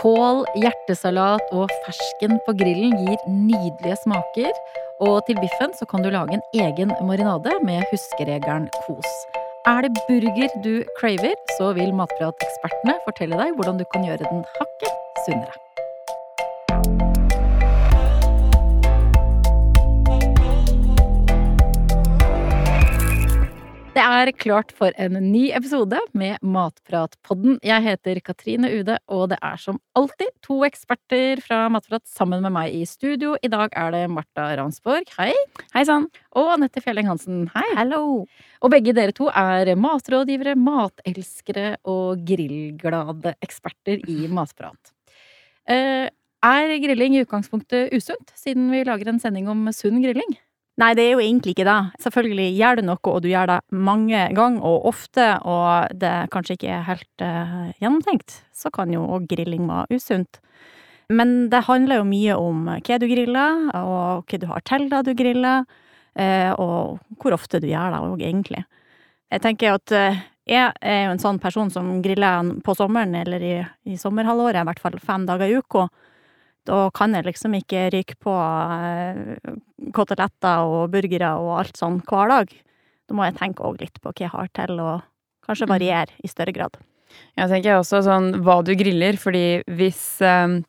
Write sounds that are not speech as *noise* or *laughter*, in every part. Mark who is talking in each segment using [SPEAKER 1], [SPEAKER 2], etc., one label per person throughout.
[SPEAKER 1] Kål, hjertesalat og fersken på grillen gir nydelige smaker. Og til biffen så kan du lage en egen marinade med huskeregelen kos. Er det burger du craver, så vil Matprat-ekspertene fortelle deg hvordan du kan gjøre den hakket sunnere. Det er klart for en ny episode med Matpratpodden. Jeg heter Katrine Ude, og det er som alltid to eksperter fra Matprat sammen med meg i studio. I dag er det Marta Ransborg, hei.
[SPEAKER 2] Hei sann.
[SPEAKER 1] Og Anette Fjelling Hansen, hei.
[SPEAKER 2] Hallo.
[SPEAKER 1] Og begge dere to er matrådgivere, matelskere og grillglade eksperter i Matprat. Eh, er grilling i utgangspunktet usunt, siden vi lager en sending om sunn grilling?
[SPEAKER 2] Nei, det er jo egentlig ikke det. Selvfølgelig gjør du noe, og du gjør det mange ganger og ofte, og det kanskje ikke er helt uh, gjennomtenkt, så kan jo òg grilling være usunt. Men det handler jo mye om hva du griller, og hva du har til det du griller, uh, og hvor ofte du gjør det òg, egentlig. Jeg tenker at uh, jeg er jo en sånn person som griller på sommeren, eller i, i sommerhalvåret, i hvert fall fem dager i uka. Da kan jeg liksom ikke ryke på eh, koteletter og burgere og alt sånn hver dag. Da må jeg tenke òg litt på hva jeg har til, og kanskje mm. variere i større grad.
[SPEAKER 3] Jeg tenker også sånn hva du griller, fordi hvis um,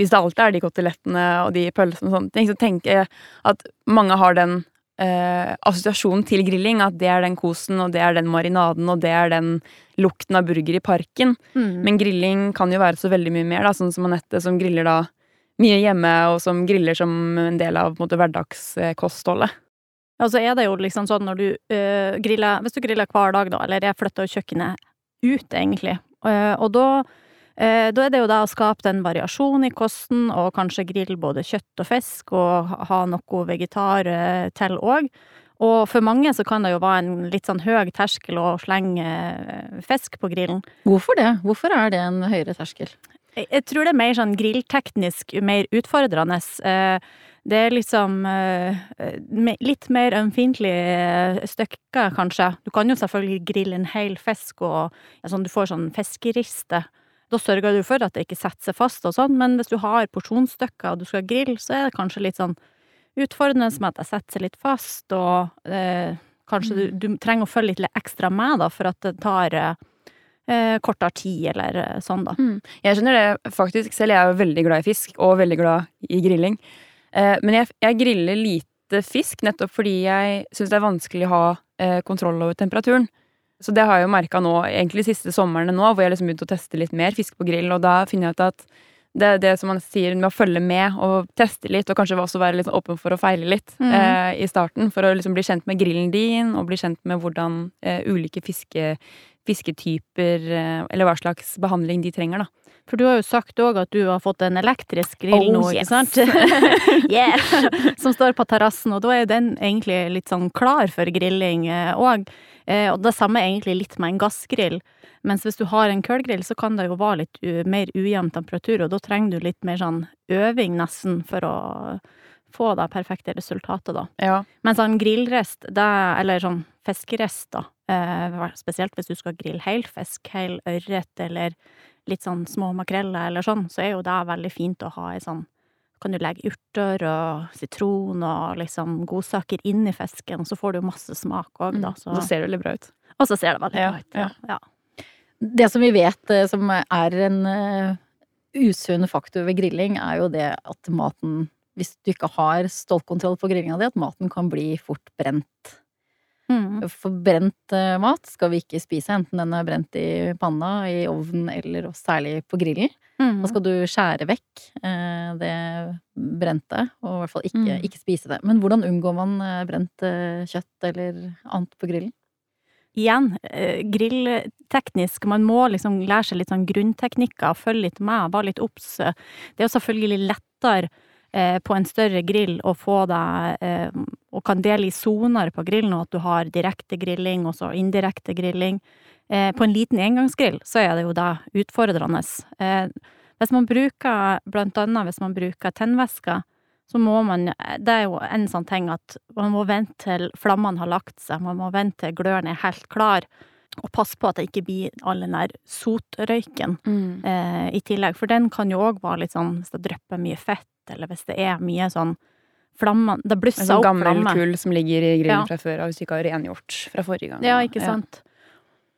[SPEAKER 3] hvis det alltid er de kotelettene og de pølsene og sånne ting, så tenker jeg at mange har den eh, assosiasjonen til grilling. At det er den kosen, og det er den marinaden, og det er den lukten av burger i parken. Mm. Men grilling kan jo være så veldig mye mer, da, sånn som Anette, som griller da mye hjemme, og som griller som en del av måte, hverdagskostholdet.
[SPEAKER 2] Ja, så er det jo liksom sånn når du øh, griller Hvis du griller hver dag, da, eller jeg flytter kjøkkenet ut, egentlig, øh, og da da er det jo da å skape den variasjonen i kosten, og kanskje grille både kjøtt og fisk, og ha noe vegetar eh, til òg. Og for mange så kan det jo være en litt sånn høy terskel å slenge eh, fisk på grillen.
[SPEAKER 1] Hvorfor det? Hvorfor er det en høyere terskel?
[SPEAKER 2] Jeg tror det er mer sånn grillteknisk mer utfordrende. Det er liksom litt mer ømfintlige stykker, kanskje. Du kan jo selvfølgelig grille en hel fisk, og ja, sånn, du får sånn fiskeriste da sørger du for at det ikke setter seg fast og sånn, men hvis du har porsjonsstykker og du skal grille, så er det kanskje litt sånn utfordrende med at det setter seg litt fast, og eh, kanskje du, du, trenger å følge litt ekstra med, da, for at det tar eh, kortere tid, eller eh, sånn, da. Mm.
[SPEAKER 3] Jeg skjønner det faktisk selv. Jeg er jo veldig glad i fisk, og veldig glad i grilling. Eh, men jeg, jeg, griller lite fisk, nettopp fordi jeg syns det er vanskelig å ha eh, kontroll over temperaturen. Så det har jeg jo merka nå, egentlig de siste somrene nå, hvor jeg liksom begynte å teste litt mer fisk på grill, og da finner jeg ut at det er det som man sier med å følge med og teste litt, og kanskje også være litt sånn åpen for å feile litt mm. eh, i starten. For å liksom bli kjent med grillen din, og bli kjent med hvordan eh, ulike fiske, fisketyper eh, Eller hva slags behandling de trenger, da.
[SPEAKER 2] For du har jo sagt òg at du har fått en elektrisk grill
[SPEAKER 3] oh,
[SPEAKER 2] nå,
[SPEAKER 3] ikke
[SPEAKER 2] sant? *laughs* yeah! *laughs* Som står på terrassen, og da er den egentlig litt sånn klar for grilling òg. Eh, Eh, og det samme er egentlig litt med en gassgrill. Mens hvis du har en kullgrill, så kan det jo være litt mer ujevn temperatur, og da trenger du litt mer sånn øving nesten for å få det perfekte resultatet, da.
[SPEAKER 3] Ja.
[SPEAKER 2] Mens sånn grillrest, det, eller sånn fiskerest, da, eh, spesielt hvis du skal grille hel fisk, hel ørret eller litt sånn små makreller eller sånn, så er jo det veldig fint å ha ei sånn kan du legge urter og sitron og liksom godsaker inn i fisken, så får du masse smak òg, da.
[SPEAKER 3] Så. Da ser det veldig bra ut.
[SPEAKER 2] Og så ser det veldig bra ut, ja. ja.
[SPEAKER 1] Det som vi vet eh, som er en uh, usunn faktor ved grilling, er jo det at maten Hvis du ikke har stålkontroll på grillinga di, at maten kan bli fort brent. Mm. For brent uh, mat skal vi ikke spise, enten den er brent i panna, i ovnen eller særlig på grillen. Mm. Da skal du skjære vekk uh, det brente, og i hvert fall ikke, mm. ikke, spise det. Men hvordan unngår man uh, brent kjøtt eller annet på grillen?
[SPEAKER 2] Igjen, grillteknisk, man må liksom lære seg litt sånn grunnteknikker, følge litt med, være litt obs. Det er jo selvfølgelig lettere Eh, på en større grill og få deg eh, Og kan dele i soner på grillen, og at du har direkte grilling og så indirekte grilling. Eh, på en liten engangsgrill så er det jo da utfordrende. Hvis man bruker, blant annet hvis man bruker tennvæsker, så må man Det er jo en sånn ting at man må vente til flammene har lagt seg, man må vente til gløren er helt klar Og passe på at det ikke blir all den der sotrøyken
[SPEAKER 3] Mm.
[SPEAKER 2] eh, i tillegg, for den kan jo òg være litt sånn hvis det drypper mye fett, eller hvis det er mye sånn flammer Det blusser
[SPEAKER 3] sånn
[SPEAKER 2] opp
[SPEAKER 3] gammel kull som ligger i grillen
[SPEAKER 2] Ja.
[SPEAKER 3] fra før av, hvis du ikke har rengjort fra forrige gang.
[SPEAKER 2] Ja, ikke sant.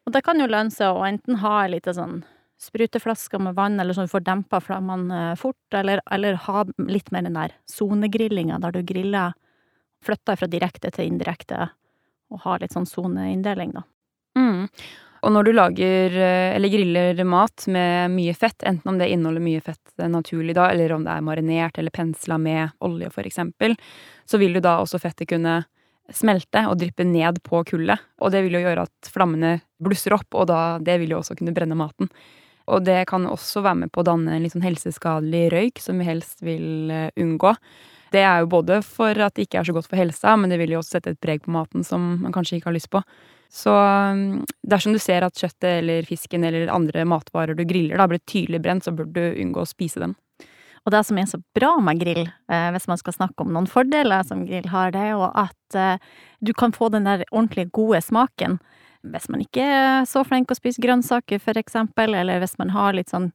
[SPEAKER 2] Og det kan jo lønne seg å enten ha ei lita sånn spruteflaske med vann, eller sånn du får dempa flammene eh, fort, eller, eller ha litt mer den der sonegrillinga, der du griller Flytter fra direkte til indirekte, og har litt sånn soneinndeling, da.
[SPEAKER 3] Mm. Og når du lager eh, eller griller mat med mye fett, enten om det inneholder mye fett eh, naturlig da, eller om det er marinert eller pensla med olje eksempel, så vil jo da også fettet kunne smelte og dryppe ned på kullet. Og det vil jo gjøre at flammene blusser opp, og da, det vil jo også kunne brenne maten. Og det kan også være med på å danne en litt sånn helseskadelig røyk, som vi helst vil eh, unngå. Det er jo både for at det ikke er så godt for helsa, men det vil jo også sette et preg på maten som man kanskje ikke har lyst på. Så um, dersom du ser at kjøttet eller fisken eller andre matvarer du griller da blir tydelig brent, så bør du unngå å spise dem.
[SPEAKER 2] Og det som er så bra med grill, eh, hvis man skal snakke om noen fordeler som grill har, det er jo at eh, du kan få den der ordentlig gode smaken. Hvis man ikke er så flink å spise grønnsaker, for eksempel, eller hvis man har litt sånn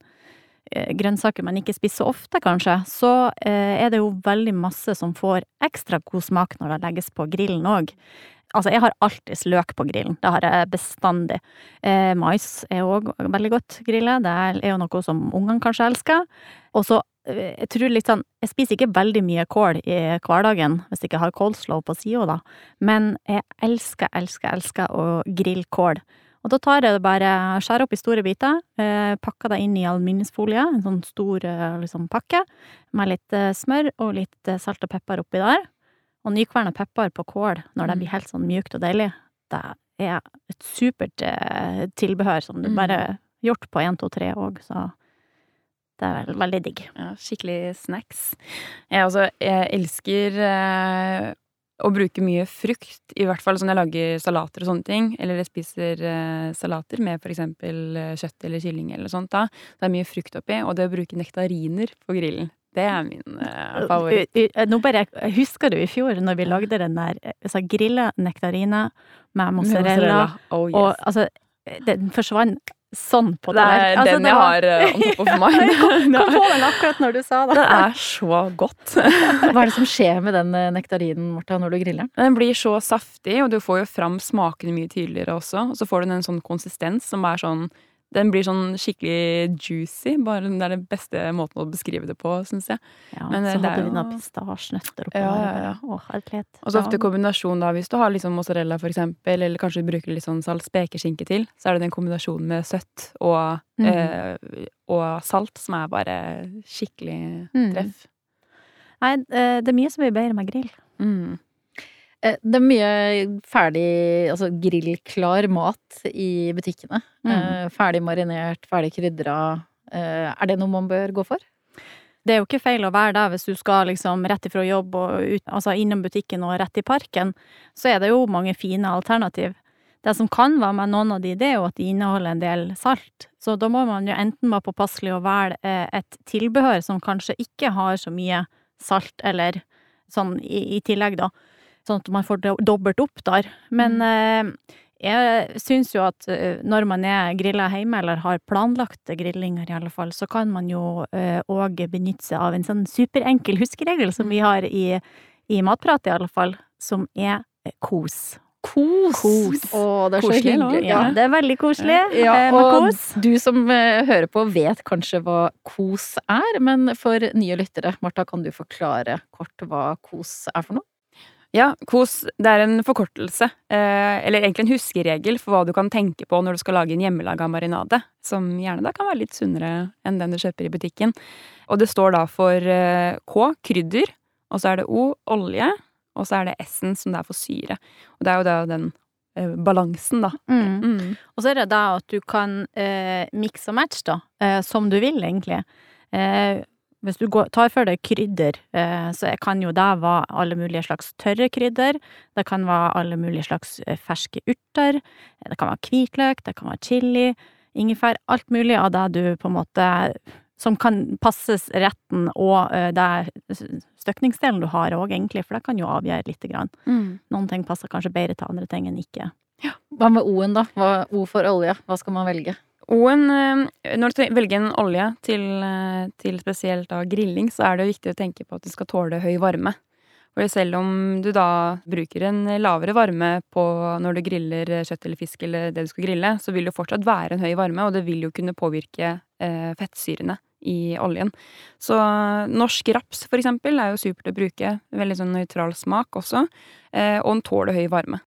[SPEAKER 2] eh, grønnsaker man ikke spiser så ofte, kanskje, så er det jo veldig masse som får ekstra god smak når det legges på grillen òg. Altså, jeg har alltids løk på grillen. Det har jeg bestandig. Eh, mais er òg veldig godt grilla. Det er jo noe som ungene kanskje elsker. Og så, eh, jeg tror litt sånn Jeg spiser ikke veldig mye kål i hverdagen, hvis jeg ikke har coleslaw på sida, da. Men jeg elsker, elsker, elsker å grille kål. Og da tar jeg det bare, skjærer opp i store biter, eh, pakker det inn i aluminiumsfolie, en sånn stor eh, liksom, pakke, med litt smør og litt salt og pepper oppi der. Og nykverna pepper på kål når det
[SPEAKER 3] Mm.
[SPEAKER 2] blir helt sånn mjukt og deilig, det er et supert eh, tilbehør som du
[SPEAKER 3] Mm.
[SPEAKER 2] bare gjort på 1, 2, 3 òg, så det er vel veldig digg.
[SPEAKER 3] Ja, skikkelig snacks. Jeg altså, jeg elsker eh, å bruke mye frukt, i hvert fall sånn jeg lager salater og sånne ting. Eller jeg spiser eh, salater med eksempel eh, kjøtt eller kylling eller sånt da. Det er mye frukt oppi, og det å bruke nektariner på grillen, det er min eh, favoritt.
[SPEAKER 2] U- u- Nå bare, Husker du i fjor, når vi lagde den der altså grilla nektarina med mozzarella,
[SPEAKER 3] Oh, yes.
[SPEAKER 2] og altså Den forsvant sånn på
[SPEAKER 3] det er
[SPEAKER 2] altså,
[SPEAKER 3] den
[SPEAKER 2] det
[SPEAKER 3] jeg har eh, on for *laughs* *laughs*
[SPEAKER 2] meg.
[SPEAKER 3] Mind.
[SPEAKER 2] kom på den akkurat når du sa det.
[SPEAKER 3] det er så godt. *laughs*
[SPEAKER 1] Hva er det som skjer med den eh, nektarinen, Martha, når du griller den?
[SPEAKER 3] Den blir så saftig, og du får jo fram smakene mye tydeligere også. Og så får du en sånn konsistens som er sånn Den blir sånn skikkelig juicy. Bare Det er den beste måten å beskrive det på, syns jeg.
[SPEAKER 2] Ja,
[SPEAKER 3] Men, eh,
[SPEAKER 2] så hadde vi noen pistasjenøtter oppå
[SPEAKER 3] Ja,
[SPEAKER 2] der.
[SPEAKER 3] ja, ja.
[SPEAKER 2] Å, herlighet.
[SPEAKER 3] Og så ofte kombinasjon da, hvis du har liksom mozzarella for eksempel, eller kanskje du bruker litt sånn salt spekeskinke til, så er det den kombinasjonen med søtt og,
[SPEAKER 2] mm.
[SPEAKER 3] eh, og salt som er bare skikkelig
[SPEAKER 2] treff.
[SPEAKER 3] treff.
[SPEAKER 2] Nei, eh, det er mye som blir bedre med grill.
[SPEAKER 3] Mm.
[SPEAKER 1] Eh, Det er mye ferdig, altså grillklar mat i butikkene.
[SPEAKER 2] Mm.
[SPEAKER 1] Eh, Ferdig marinert, ferdig krydra. Eh, Er det noe man bør gå for?
[SPEAKER 2] Det er jo ikke feil å være der hvis du skal liksom rett ifra jobb og ut, altså innom butikken og rett i parken. Så er det jo mange fine alternativ. Det som kan være med noen av de, det er jo at de inneholder en del salt. Så da må man jo enten være påpasselig og velge et tilbehør som kanskje ikke har så mye salt, eller sånn i, i tillegg, da. Sånn at man får do- dobbelt opp der. Men mm. jeg syns jo at eh, når man er grilla hjemme, eller har planlagte grillinger i alle fall, så kan man jo òg benytte seg av en sånn superenkel huskeregel som vi har i, i Matprat, i alle fall, som er eh, kos.
[SPEAKER 1] Kos!
[SPEAKER 2] Kos.
[SPEAKER 1] Å, det er så hyggelig.
[SPEAKER 2] Ja, det er veldig koselig
[SPEAKER 1] Ja,
[SPEAKER 2] eh,
[SPEAKER 1] og
[SPEAKER 2] kos.
[SPEAKER 1] du som eh, hører på vet kanskje hva kos er, men for nye lyttere, Martha, kan du forklare kort hva kos er for noe?
[SPEAKER 3] Ja, KOS det er en forkortelse, eh, eller egentlig en huskeregel for hva du kan tenke på når du skal lage en hjemmelaga marinade, som gjerne da kan være litt sunnere enn den du kjøper i butikken. Og det står da for eh, K, krydder, og så er det O, olje, og så er det S-en som det er for syre. Og det er jo da den eh, balansen, da.
[SPEAKER 2] Mm.
[SPEAKER 3] Mm.
[SPEAKER 2] Og så er det da at du kan eh, mikse og matche, da, eh, som du vil, egentlig. Eh, hvis du går, tar for deg krydder, eh, så kan jo det være alle mulige slags tørre krydder. Det kan være alle mulige slags eh, ferske urter. Det kan være hvitløk, det kan være chili, ingefær. Alt mulig av det du på en måte Som kan passes retten og eh, det støkningsdelen du har òg, egentlig, for det kan jo avgjøre lite grann.
[SPEAKER 3] Mm.
[SPEAKER 2] Noen ting passer kanskje bedre til andre ting enn ikke.
[SPEAKER 1] Hva med O-en, da? Hva, o for olje. Hva skal man velge?
[SPEAKER 3] Og en, eh, når du velger en olje til, eh, til spesielt grilling, så er det viktig å tenke på at du skal tåle høy varme. For selv om du da bruker en lavere varme på når du griller kjøtt eller fisk eller det du skal grille, så vil det fortsatt være en høy varme, og det vil jo kunne påvirke eh, fettsyrene i oljen. Så norsk raps, for eksempel, er jo supert å bruke. Veldig sånn nøytral smak også, eh, og den tåler høy varme.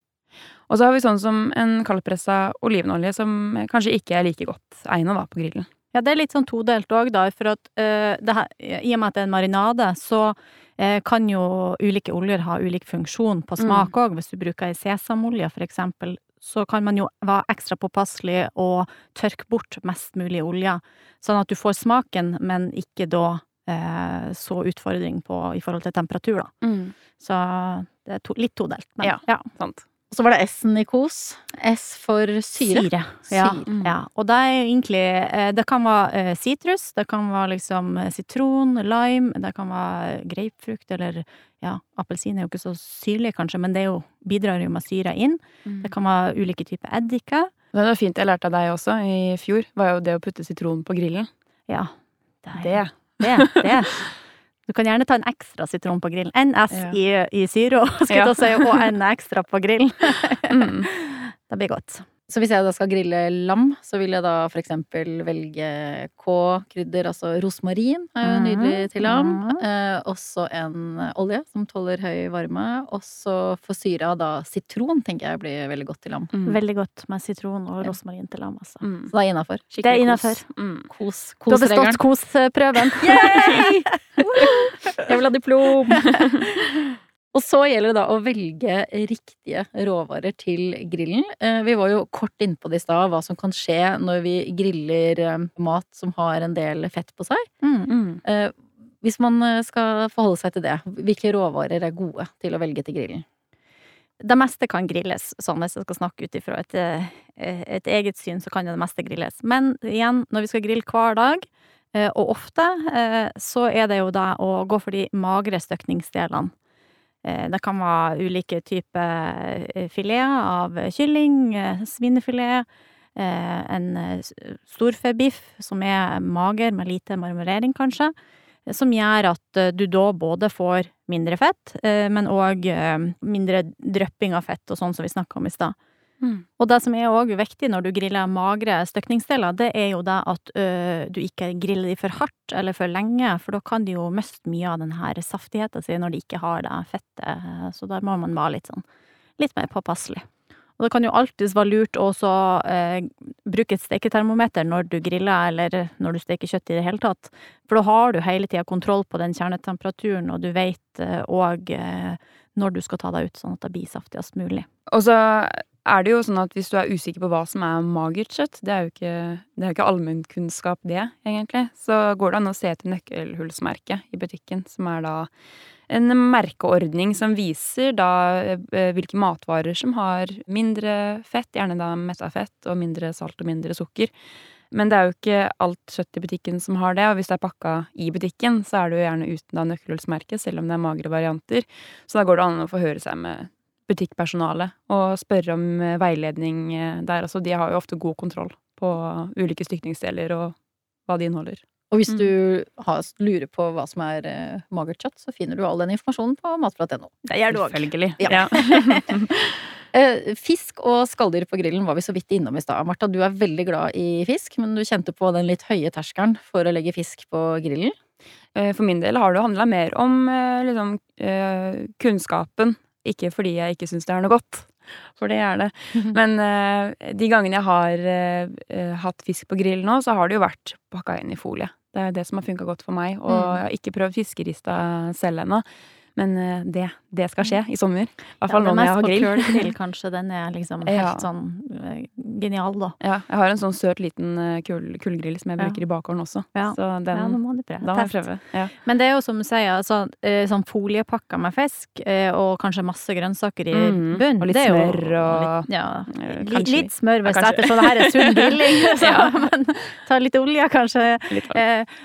[SPEAKER 3] Og så har vi sånn som en kaldpressa olivenolje som kanskje ikke er like godt egna da på grillen.
[SPEAKER 2] Ja, det er litt sånn todelt òg, da, for at uh, det her, i og med at det er en marinade, så uh, kan jo ulike oljer ha ulik funksjon på smak òg. Hvis du bruker ei sesamolje, for eksempel, så kan man jo være ekstra påpasselig og tørke bort mest mulig olje, sånn at du får smaken, men ikke da uh, så utfordring på, i forhold til temperatur, da. Så det er to, litt todelt. Men,
[SPEAKER 3] Ja.
[SPEAKER 2] ja.
[SPEAKER 3] Sant.
[SPEAKER 1] Og så var det S-en i kos. S for syre.
[SPEAKER 2] Syre. Ja,
[SPEAKER 1] Syre.
[SPEAKER 2] ja. Og det er egentlig eh, Det kan være eh, sitrus, det kan være liksom eh, sitron, lime, det kan være grapefrukt eller ja, appelsin er jo ikke så syrlig kanskje, men det er jo, bidrar jo med syre inn. Det kan være ulike typer eddiker.
[SPEAKER 3] Det var fint jeg lærte av deg også i fjor, var jo det å putte sitron på grillen.
[SPEAKER 2] Ja. Det, er-
[SPEAKER 3] Det.
[SPEAKER 2] det, det. *laughs* Du kan gjerne ta en ekstra sitron på grillen. En S
[SPEAKER 3] Ja.
[SPEAKER 2] i, i syro, *laughs* skulle jeg ja. si, og en ekstra på grillen. *laughs*
[SPEAKER 3] Mm.
[SPEAKER 2] Det blir godt.
[SPEAKER 1] Så hvis jeg da skal grille lam, så vil jeg da for eksempel velge K-krydder, altså rosmarin er jo
[SPEAKER 2] Mhm,
[SPEAKER 1] nydelig til lam.
[SPEAKER 2] Mm.
[SPEAKER 1] Eh, også en olje som tåler høy varme. Også for syra da sitron tenker jeg blir veldig godt til lam.
[SPEAKER 3] Mm.
[SPEAKER 2] Veldig godt med sitron og
[SPEAKER 1] Ja.
[SPEAKER 2] rosmarin til lam, altså.
[SPEAKER 3] Mm.
[SPEAKER 1] Så det er innafor.
[SPEAKER 2] Det er innafor.
[SPEAKER 3] Mm.
[SPEAKER 1] Kos,
[SPEAKER 2] Du har bestått kosprøven. *laughs*
[SPEAKER 1] Yay! *laughs* Jeg vil ha diplom! *laughs* Og så gjelder det da å velge riktige råvarer til grillen. Eh, Vi var jo kort innpå det i stad, hva som kan skje når vi griller eh, mat som har en del fett på seg.
[SPEAKER 2] Mm.
[SPEAKER 3] Mm.
[SPEAKER 1] Eh, Hvis man skal forholde seg til det, hvilke råvarer er gode til å velge til grillen?
[SPEAKER 2] Det meste kan grilles, sånn hvis jeg skal snakke ut ifra et, et eget syn, så kan det meste grilles. Men igjen, når vi skal grille hver dag, og ofte, så er det jo da å gå for de magre støkningsdelene. Eh, Det kan være ulike typer eh, fileter av kylling, eh, svinefilet, en storfebiff som er mager med lite marmorering, kanskje. Som gjør at du da både får mindre fett, men òg mindre drypping av fett og sånn som vi snakka om i stad.
[SPEAKER 3] Mm.
[SPEAKER 2] Og det som er òg viktig når du griller magre støkningsdeler, det er jo det at ø, du ikke griller de for hardt eller for lenge, for da kan de jo miste mye av den her saftigheten sin når de ikke har det fettet, så der må man være litt sånn litt mer påpasselig. Og det kan jo alltids være lurt å også eh, bruke et steketermometer når du griller, eller når du steker kjøtt i det hele tatt. For da har du hele tida kontroll på den kjernetemperaturen, og du vet òg eh, når du skal ta deg ut, sånn at det blir saftigst mulig.
[SPEAKER 3] Og så er det jo sånn at hvis du er usikker på hva som er magert kjøtt, det er jo ikke, det er ikke allmennkunnskap det, egentlig, så går det an å se etter nøkkelhullsmerket i butikken, som er da en merkeordning som viser da eh, hvilke matvarer som har mindre fett, gjerne da metta fett, og mindre salt og mindre sukker. Men det er jo ikke alt kjøtt i butikken som har det, og hvis det er pakka i butikken, så er det jo gjerne uten da nøkkelhullsmerke, selv om det er magre varianter. Så da går det an å forhøre seg med butikkpersonalet og spørre om eh, veiledning eh, der Altså, De har jo ofte god kontroll på ulike stykningsdeler og hva de inneholder.
[SPEAKER 1] Og hvis
[SPEAKER 3] Mm.
[SPEAKER 1] du har, lurer på hva som er eh, magert kjøtt, så finner du all den informasjonen på matprat.no.
[SPEAKER 2] Det gjør du òg.
[SPEAKER 3] Selvfølgelig.
[SPEAKER 1] Ja.
[SPEAKER 3] Ja. *laughs*
[SPEAKER 1] Eh, fisk og skalldyr på grillen var vi så vidt innom i stad. Martha, du er veldig glad i fisk, men du kjente på den litt høye terskelen for å legge fisk på grillen.
[SPEAKER 3] Eh, For min del har det handla mer om liksom, eh, kunnskapen, ikke fordi jeg ikke syns det er noe godt. For det er det. *laughs* Men uh, de gangene jeg har eh, hatt fisk på grill nå, så har det jo vært pakka inn i folie. Det er det som har funka godt for meg. Og
[SPEAKER 1] Mm.
[SPEAKER 3] jeg har ikke prøvd fiskerista selv ennå. Men eh, det, det skal skje i sommer. I hvert fall nå når jeg
[SPEAKER 2] mest
[SPEAKER 3] har
[SPEAKER 2] på
[SPEAKER 3] grill.
[SPEAKER 2] kølgrill, *laughs* kanskje. Den er liksom helt
[SPEAKER 3] Ja.
[SPEAKER 2] sånn eh, genial, da.
[SPEAKER 3] Ja, jeg har en sånn søt liten eh, kullgrill som jeg
[SPEAKER 2] Ja.
[SPEAKER 3] bruker i bakgården også.
[SPEAKER 2] Ja.
[SPEAKER 3] Så den,
[SPEAKER 2] ja, nå må du prøve.
[SPEAKER 3] da må jeg prøve. Ja.
[SPEAKER 2] Men det er jo som du sier, altså, sånn foliepakker med fisk, og kanskje masse grønnsaker i
[SPEAKER 3] Mm,
[SPEAKER 2] bunn.
[SPEAKER 3] og litt
[SPEAKER 2] er
[SPEAKER 3] smør og-
[SPEAKER 2] litt, Ja, litt, litt smør hvis
[SPEAKER 3] Ja, kanskje.
[SPEAKER 2] ettersom det her er sunn grilling. *laughs* Så,
[SPEAKER 3] Ja. *laughs*
[SPEAKER 2] Men ta litt olje, kanskje.
[SPEAKER 3] Litt.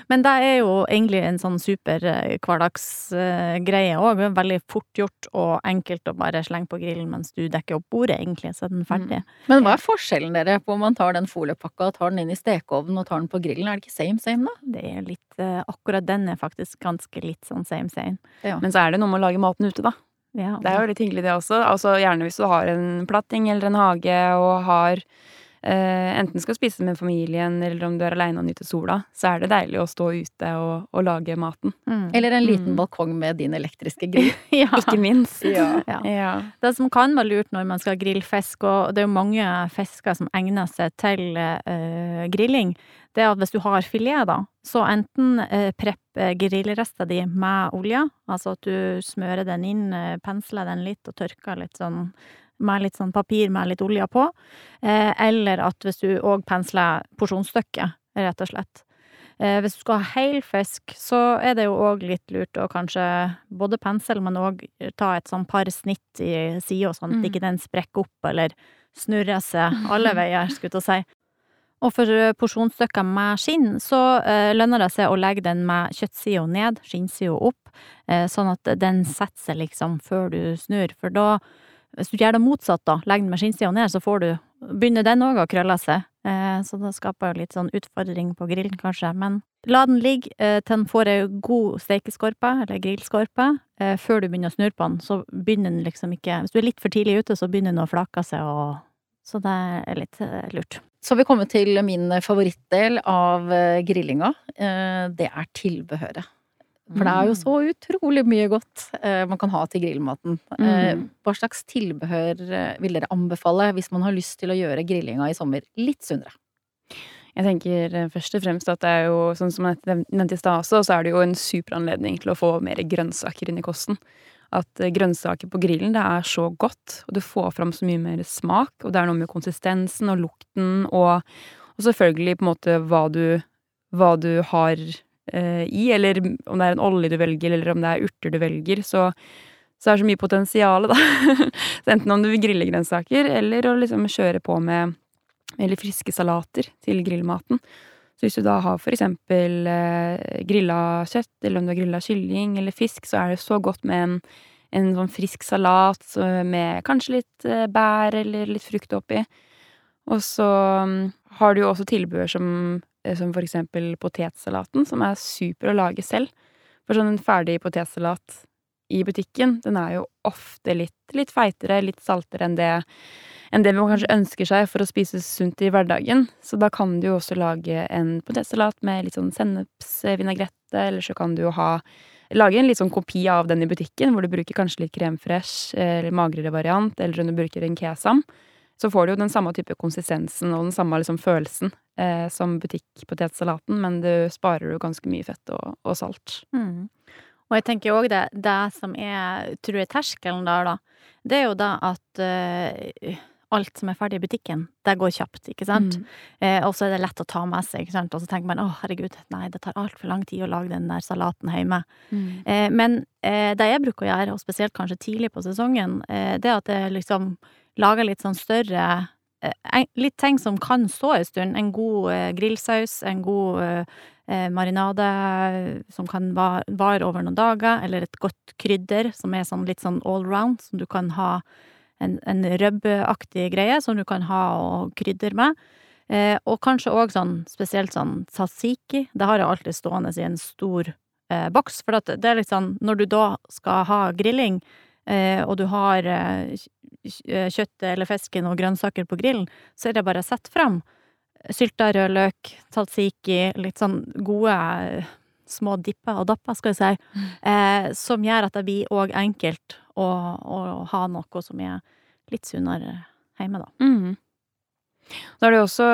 [SPEAKER 2] Men det er jo egentlig en sånn super hverdagsgreie hverdagsgreie òg veldig fort gjort og enkelt å bare slenge på grillen mens du dekker opp bordet, egentlig, så er den ferdig.
[SPEAKER 1] Men hva er forskjellen dere på om man tar den foliepakka og tar den inn i stekeovnen og tar den på grillen? Er det ikke same same, da?
[SPEAKER 2] Det er litt eh, Akkurat den er faktisk ganske litt sånn same same.
[SPEAKER 3] Men så er det noe med å lage maten ute, da.
[SPEAKER 2] Ja,
[SPEAKER 3] Det er jo litt hyggelig, det også. Altså Gjerne hvis du har en platting eller en hage og har Enten skal spise med familien, eller om du er aleine og nyter sola, så er det deilig å stå ute og, og lage maten.
[SPEAKER 2] Mm.
[SPEAKER 1] Eller en liten
[SPEAKER 3] Mm.
[SPEAKER 1] balkong med din elektriske grill. *laughs*
[SPEAKER 2] ja.
[SPEAKER 3] Ikke minst.
[SPEAKER 1] Ja.
[SPEAKER 2] Ja.
[SPEAKER 3] Ja.
[SPEAKER 2] Det som kan være lurt når man skal grille fisk, og det er jo mange fisker som egner seg til uh, grilling, det er at hvis du har filet, da, så enten uh, prepp uh, grillresta di med olje, altså at du smører den inn, eh, pensler den litt og tørker litt sånn med litt sånn papir med litt olje på, eh, eller at hvis du òg pensler porsjonsstykket, rett og slett. Eh, hvis du skal ha hel fisk, så er det jo òg litt lurt å kanskje både pensle, men òg ta et sånn par snitt i sida, sånn at
[SPEAKER 3] Mm.
[SPEAKER 2] ikke den sprekker opp eller snurrer seg alle *laughs* veier, skulle jeg si. Og for eh, porsjonsstykker med skinn, så lønner det seg å legge den med kjøttsida ned, skinnsida opp, eh, sånn at den setter seg liksom før du snur. For da, hvis du gjør det motsatt, da, legger den med skinnsida ned, så får du Begynner den òg å krølle seg. Eh, så det skaper litt sånn utfordring på grillen, kanskje. Men la den ligge eh, til den får ei god stekeskorpe, eller grillskorpe, eh, før du begynner å snurre på den. Så begynner den liksom ikke Hvis du er litt for tidlig ute, så begynner den å flake seg, og Så det er litt lurt.
[SPEAKER 1] Så har vi kommet til min favorittdel av grillinga. Det er tilbehøret. For det er jo så utrolig mye godt eh, man kan ha til grillmaten. Eh,
[SPEAKER 3] Mm.
[SPEAKER 1] Hva slags tilbehør eh, vil dere anbefale hvis man har lyst til å gjøre grillinga i sommer litt sunnere?
[SPEAKER 3] Jeg tenker eh, først og fremst at det er jo, sånn som jeg nev- nevnte i stad også, så er det jo en super anledning til å få mer grønnsaker inn i kosten. At eh, grønnsaker på grillen, det er så godt, og du får fram så mye mer smak, og det er noe med konsistensen og lukten, og, og selvfølgelig på en måte hva du, hva du har i, eller om det er en olje du velger, eller om det er urter du velger, så så er det så mye potensial, da. *laughs* Så Enten om du vil grille grønnsaker, eller å liksom kjøre på med eller friske salater til grillmaten. Så hvis du da har for eksempel eh, grilla kjøtt, eller om du har grilla kylling eller fisk, så er det så godt med en, en sånn frisk salat med kanskje litt eh, bær eller litt frukt oppi. Og så mm, har du jo også tilbehør som, eh, som for eksempel potetsalaten, som er super å lage selv. For sånn en ferdig potetsalat i butikken, den er jo ofte litt, litt feitere, litt saltere enn det enn det man kanskje ønsker seg for å spise sunt i hverdagen. Så da kan du jo også lage en potetsalat med litt sånn sennepsvinagrette, eller så kan du jo ha Lage en litt sånn kopi av den i butikken, hvor du bruker kanskje litt krem fresh, eller magrere variant, eller om du bruker en kesam. Så får du jo den samme type konsistensen og den samme liksom følelsen eh, som butikkpotetsalaten, men du sparer jo ganske mye fett og, og salt.
[SPEAKER 2] Mm. Og jeg tenker òg det, det som er, tror jeg, terskelen der, da, det er jo da at uh, alt som er ferdig i butikken, det går kjapt, ikke sant?
[SPEAKER 3] Mm.
[SPEAKER 2] Eh, og så er det lett å ta med seg, ikke sant? Og så tenker man å herregud, nei, det tar altfor lang tid å lage den der salaten hjemme.
[SPEAKER 3] Mm.
[SPEAKER 2] Eh, men eh, det jeg bruker å gjøre, og spesielt kanskje tidlig på sesongen, eh, det er at jeg liksom lager litt sånn større eh, Litt ting som kan stå en stund. En god eh, grillsaus, en god eh, marinade som kan vare over noen dager, eller et godt krydder som er sånn litt sånn all round, som du kan ha en, en røbbeaktig greie som du kan ha og krydder med. Eh, og kanskje òg sånn spesielt sånn tzatziki. Det har jeg alltid stående i en stor eh, boks, for det er litt sånn når du da skal ha grilling, eh, og du har kjøttet eller fisken og grønnsaker på grillen, så er det bare å sette fram sylta rødløk, talsiki, litt sånn gode eh, små dipper og dapper, skal jeg si, eh, som gjør at det blir òg enkelt å, å ha noe som er litt sunnere hjemme, da.
[SPEAKER 3] Mm. Da er det jo også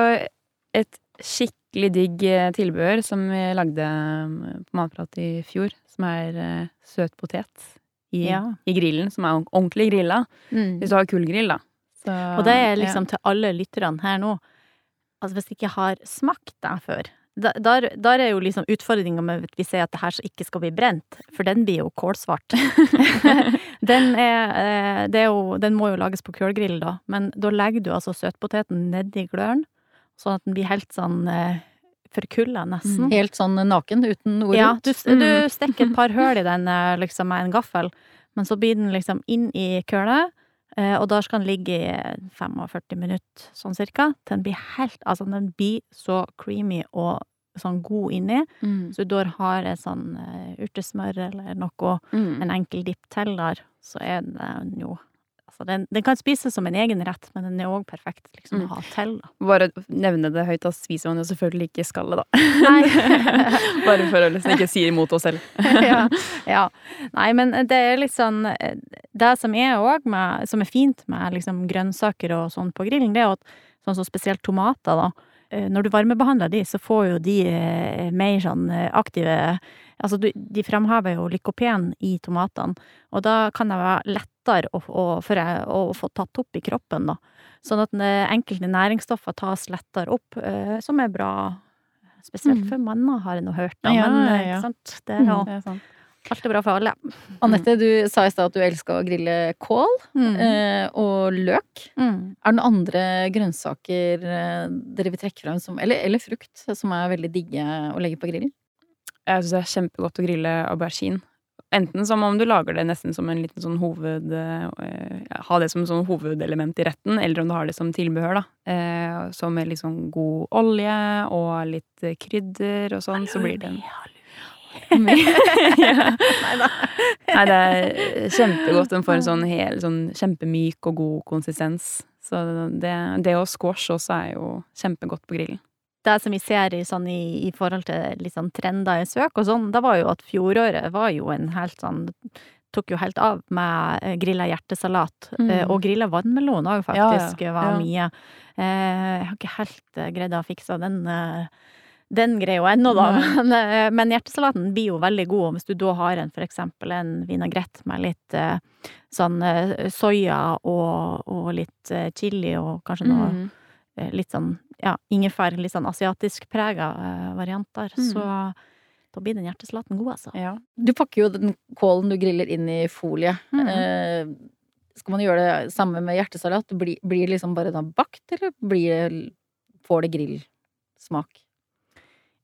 [SPEAKER 3] et skikkelig digg eh, tilbehør som vi lagde eh, på Matprat i fjor, som er eh, søt potet i,
[SPEAKER 2] Ja.
[SPEAKER 3] i grillen, som er ordent- ordentlig grilla. Hvis du har kullgrill, da. Så,
[SPEAKER 2] Og det er liksom til alle lytterne her nå. Altså, hvis du ikke har smakt det før da- der, der er jo liksom utfordringa med at vi sier at det her ikke skal bli brent, for den blir jo kålsvart. *laughs* den, er, eh, det er jo, den må jo lages på kullgrill, da, men da legger du altså søtpoteten nedi gløren, sånn at den blir helt sånn eh, forkulla, nesten.
[SPEAKER 3] Mm.
[SPEAKER 1] Helt sånn naken, uten noe
[SPEAKER 2] Ja,
[SPEAKER 1] rundt.
[SPEAKER 2] du, du stikker et par *laughs* høl i den eh, liksom med en gaffel, men så blir den liksom inn i kølet, eh, og da skal den ligge i 45 minutter, sånn cirka. Den blir helt Altså, den blir så creamy og sånn god inni.
[SPEAKER 3] Mm.
[SPEAKER 2] Så du har et sånn eh, urtesmør eller noe,
[SPEAKER 3] Mm.
[SPEAKER 2] en enkel dipp til der, så er den jo Altså, den, den kan spises som en egen rett, men den er òg perfekt liksom,
[SPEAKER 3] Mm.
[SPEAKER 2] å ha til, da.
[SPEAKER 3] Bare nevne det høyt, da spiser man jo selvfølgelig ikke skallet, da. *laughs* Bare for å liksom ikke si imot oss selv. *laughs*
[SPEAKER 2] ja, ja. Nei, men det er litt sånn Det som er med Som er fint med liksom grønnsaker og sånn på grillen, det er at sånn som spesielt tomater, da. eh, Når du varmebehandler de, så får jo de eh, mer sånn eh, aktive Altså, de framhever jo lykopen i tomatene, og da kan det være lettere å, å, jeg, å få tatt opp i kroppen, da. Sånn at eh, enkelte næringsstoffer tas lettere opp, eh, som er bra. Spesielt
[SPEAKER 3] Mm.
[SPEAKER 2] for manner, har jeg nå hørt. Da.
[SPEAKER 3] Ja,
[SPEAKER 2] Men
[SPEAKER 3] ja,
[SPEAKER 2] eh,
[SPEAKER 3] ja.
[SPEAKER 2] sant? det er jo
[SPEAKER 3] Det er sant.
[SPEAKER 2] alt er bra for alle.
[SPEAKER 1] Anette, du sa i stad at du elska å grille kål
[SPEAKER 2] Mm.
[SPEAKER 1] eh, og løk.
[SPEAKER 2] Mm.
[SPEAKER 1] Er det noen andre grønnsaker dere vil trekke frem som Eller, eller frukt, som er veldig digge å legge på grillen?
[SPEAKER 3] Jeg syns det er kjempegodt å grille aubergine. Enten som om du lager det nesten som en liten sånn hoved... eh, ja, ha det som sånn hovedelement i retten, eller om du har det som tilbehør, da. Eh, så med litt sånn god olje og litt krydder og sånn, så blir det en *laughs* ja. Nei, det er kjempegodt. Den får en sånn hel, sånn kjempemyk og god konsistens. Så det, det og squash også er jo kjempegodt på grillen.
[SPEAKER 2] Det som vi ser i, sånn, i, i forhold til sånn trender i søk og sånn, det var jo at fjoråret var jo en helt sånn Tok jo helt av med eh, grilla hjertesalat.
[SPEAKER 3] Mm.
[SPEAKER 2] eh, Og grilla vannmelon òg,
[SPEAKER 3] Ja, ja,
[SPEAKER 2] faktisk, var mye. Eh, Jeg har ikke helt eh, greid å fikse den eh, den greia ennå, da. Men, eh, men hjertesalaten blir jo veldig god hvis du da har en for eksempel en vinagrett med litt eh, sånn eh, soya og, og litt eh, chili og kanskje noe
[SPEAKER 3] Mm.
[SPEAKER 2] eh, litt sånn ja, ingefær, litt sånn asiatisk prega eh, varianter.
[SPEAKER 3] Mm.
[SPEAKER 2] Så da blir den hjertesalaten god, altså.
[SPEAKER 3] Ja.
[SPEAKER 1] Du pakker jo den kålen du griller inn i folie.
[SPEAKER 2] Mm.
[SPEAKER 1] Eh, skal man gjøre det samme med hjertesalat? Blir, blir det liksom bare da bakt, eller blir det, får det grillsmak?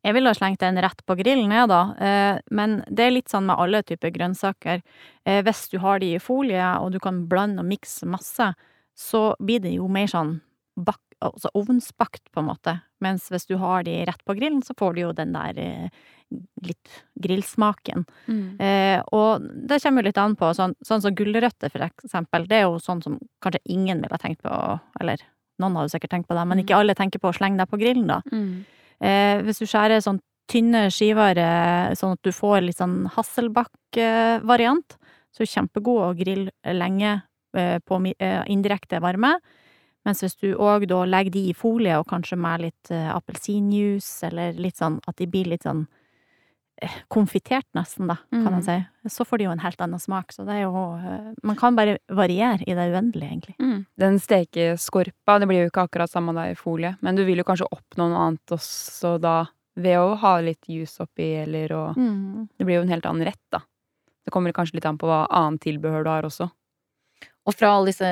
[SPEAKER 2] Jeg ville ha slengt den rett på grillen, jeg, da. Eh, Men det er litt sånn med alle typer grønnsaker. Eh, Hvis du har de i folie, og du kan blande og mikse masse, så blir det jo mer sånn bak, altså ovnsbakt, på en måte. Mens hvis du har de rett på grillen, så får du jo den der eh, litt grillsmaken.
[SPEAKER 3] Mm.
[SPEAKER 2] Eh, og det kommer jo litt an på, sånn, sånn som gulrøtter for eksempel, det er jo sånn som kanskje ingen ville tenkt på, eller noen har jo sikkert tenkt på det, men ikke alle tenker på å slenge deg på grillen, da.
[SPEAKER 3] Mm.
[SPEAKER 2] Eh, hvis du skjærer sånn tynne skiver, eh, sånn at du får litt sånn hasselbakk-variant, så er det kjempegod å grille lenge eh, på indirekte varme. Mens hvis du òg da legger de i folie, og kanskje med litt eh, appelsinjuice, eller litt sånn at de blir litt sånn eh, konfitert nesten, da, kan man si, så får de jo en helt annen smak. Så det er jo eh, Man kan bare variere i det uendelige, egentlig.
[SPEAKER 3] Mm. Den stekeskorpa, det blir jo ikke akkurat samme da i folie, men du vil jo kanskje oppnå noe annet også da, ved å ha litt juice oppi, eller og Det blir jo en helt annen rett, da. Det kommer kanskje litt an på hva annet tilbehør du har også.
[SPEAKER 1] Og fra alle disse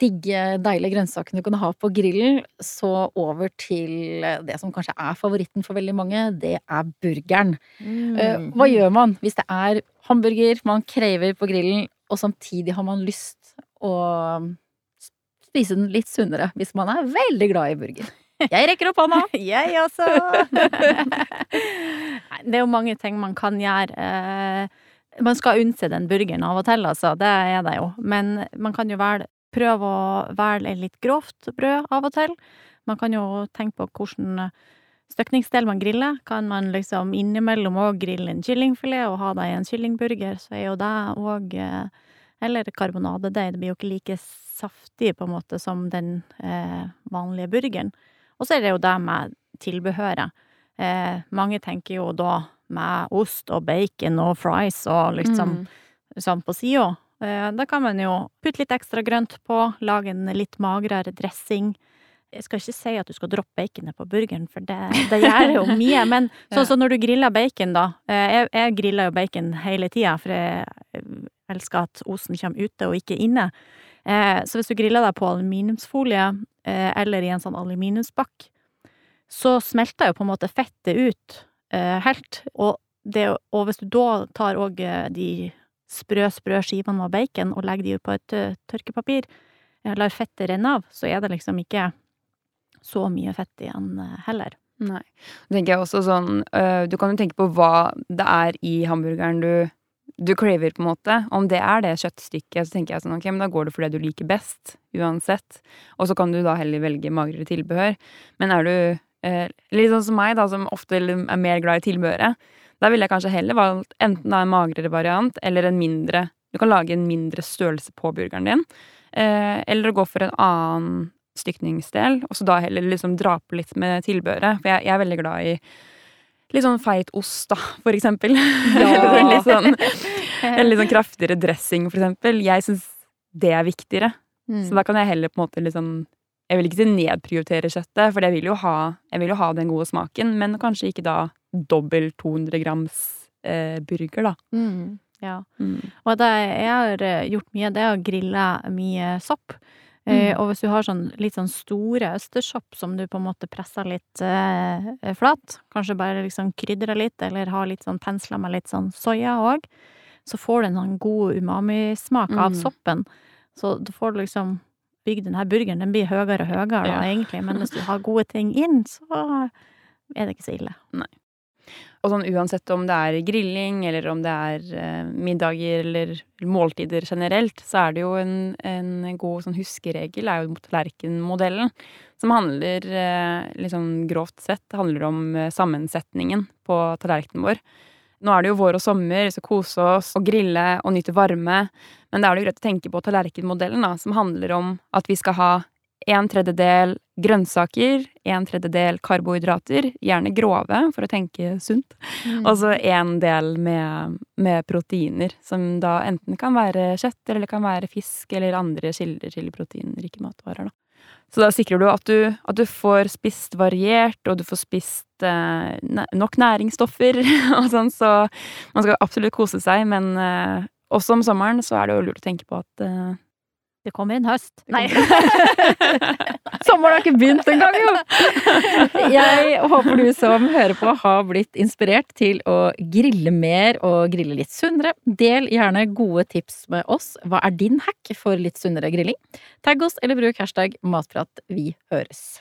[SPEAKER 1] digge, deilige grønnsakene du kan ha på grillen, så over til det som kanskje er favoritten for veldig mange, det er burgeren. Mm. Hva gjør man hvis det er hamburger man krever på grillen, og samtidig har man lyst å spise den litt sunnere hvis man er veldig glad i burger? Jeg rekker opp hånda! *laughs*
[SPEAKER 2] Jeg også! *laughs* Det er jo mange ting man kan gjøre. Eh, Man skal unne den burgeren av og til, altså. Det er det jo. Men man kan jo vel prøve å velge litt grovt brød av og til. Man kan jo tenke på hvilken støkningsdel man griller. Kan man liksom innimellom òg grille en kyllingfilet og ha det i en kyllingburger, så er jo det òg Eller karbonadedeig. Det blir jo ikke like saftig, på en måte, som den eh, vanlige burgeren. Og så er det jo det med tilbehøret. Eh, mange tenker jo da med ost og bacon og fries og liksom
[SPEAKER 3] Mm.
[SPEAKER 2] sånn på sida. Eh, da kan man jo putte litt ekstra grønt på, lage en litt magrere dressing. Jeg skal ikke si at du skal droppe baconet på burgeren, for det, det gjør jo *laughs* mye. Men sånn som når du griller bacon, da. Eh, jeg, jeg griller jo bacon hele tida, for jeg elsker at osten kommer ute og ikke inne. Eh, så hvis du griller deg på aluminiumsfolie, eller i en sånn aluminiumsbakk, så smelter jo på en måte fettet ut helt. Og, det, og hvis du da tar òg de sprø, sprø skivene med bacon og legger de på et uh, tørkepapir, lar fettet renne av, så er det liksom ikke så mye fett igjen heller.
[SPEAKER 3] Nei. Tenker jeg også sånn Du kan jo tenke på hva det er i hamburgeren du du craver, på en måte. Om det er det kjøttstykket, så tenker jeg sånn ok, men da går det for det du liker best, uansett. Og så kan du da heller velge magrere tilbehør. Men er du eh, litt sånn som meg, da, som ofte er mer glad i tilbehøret, da ville jeg kanskje heller valgt enten en magrere variant eller en mindre Du kan lage en mindre størrelse på burgeren din. Eh, eller å gå for en annen stykningsdel, og så da heller liksom dra på litt med tilbehøret. For jeg, jeg, er veldig glad i litt sånn feit ost, da, for eksempel. Ja. *laughs* litt sånn, en litt sånn kraftigere dressing, for eksempel. Jeg syns det er viktigere. Mm. Så da kan jeg heller på en måte sånn Jeg vil ikke nedprioritere kjøttet, for jeg vil, jo ha, jeg vil jo ha den gode smaken, men kanskje ikke da dobbel 200 grams eh, burger, da.
[SPEAKER 2] Mm. Ja. Mm. Og det jeg har eh, gjort mye, det er å grille mye sopp. Eh, mm. og hvis du har sånn litt sånn store østersopp som du på en måte presser litt eh, flat, kanskje bare liksom krydrer litt, eller har litt sånn pensler med litt sånn soya òg, så får du en sånn god umamismak mm. av soppen. Så du får liksom bygd denne burgeren. Den blir høyere og høyere, da, ja. egentlig, men hvis du har gode ting inn, så er det ikke så ille.
[SPEAKER 3] Nei. Og sånn uansett om det er grilling, eller om det er eh, middager eller måltider generelt, så er det jo en, en god sånn huskeregel, er jo tallerkenmodellen. Som handler, eh, liksom grovt sett, handler om eh, sammensetningen på tallerkenen vår. Nå er det jo vår og sommer, vi skal kose oss og grille og nyte varme. Men da er det jo greit å tenke på tallerkenmodellen, da, som handler om at vi skal ha en tredjedel grønnsaker, en tredjedel karbohydrater, gjerne grove for å tenke sunt, mm. og så en del med, med, proteiner, som da enten kan være kjøtt, eller det kan være fisk, eller andre kilder til proteinrike matvarer, da. Så da sikrer du at du, at du får spist variert, og du får spist eh, nok næringsstoffer *laughs* og sånn, så man skal absolutt kose seg, men eh, også om sommeren så er det jo lurt å tenke på at eh,
[SPEAKER 2] det kommer en høst.
[SPEAKER 1] Nei. *laughs* *laughs* Sommeren har ikke begynt engang, jo! Jeg håper du som hører på har blitt inspirert til å grille mer og grille litt sunnere. Del gjerne gode tips med oss. Hva er din hack for litt sunnere grilling? Tagg oss eller bruk hashtag matprat. Vi høres.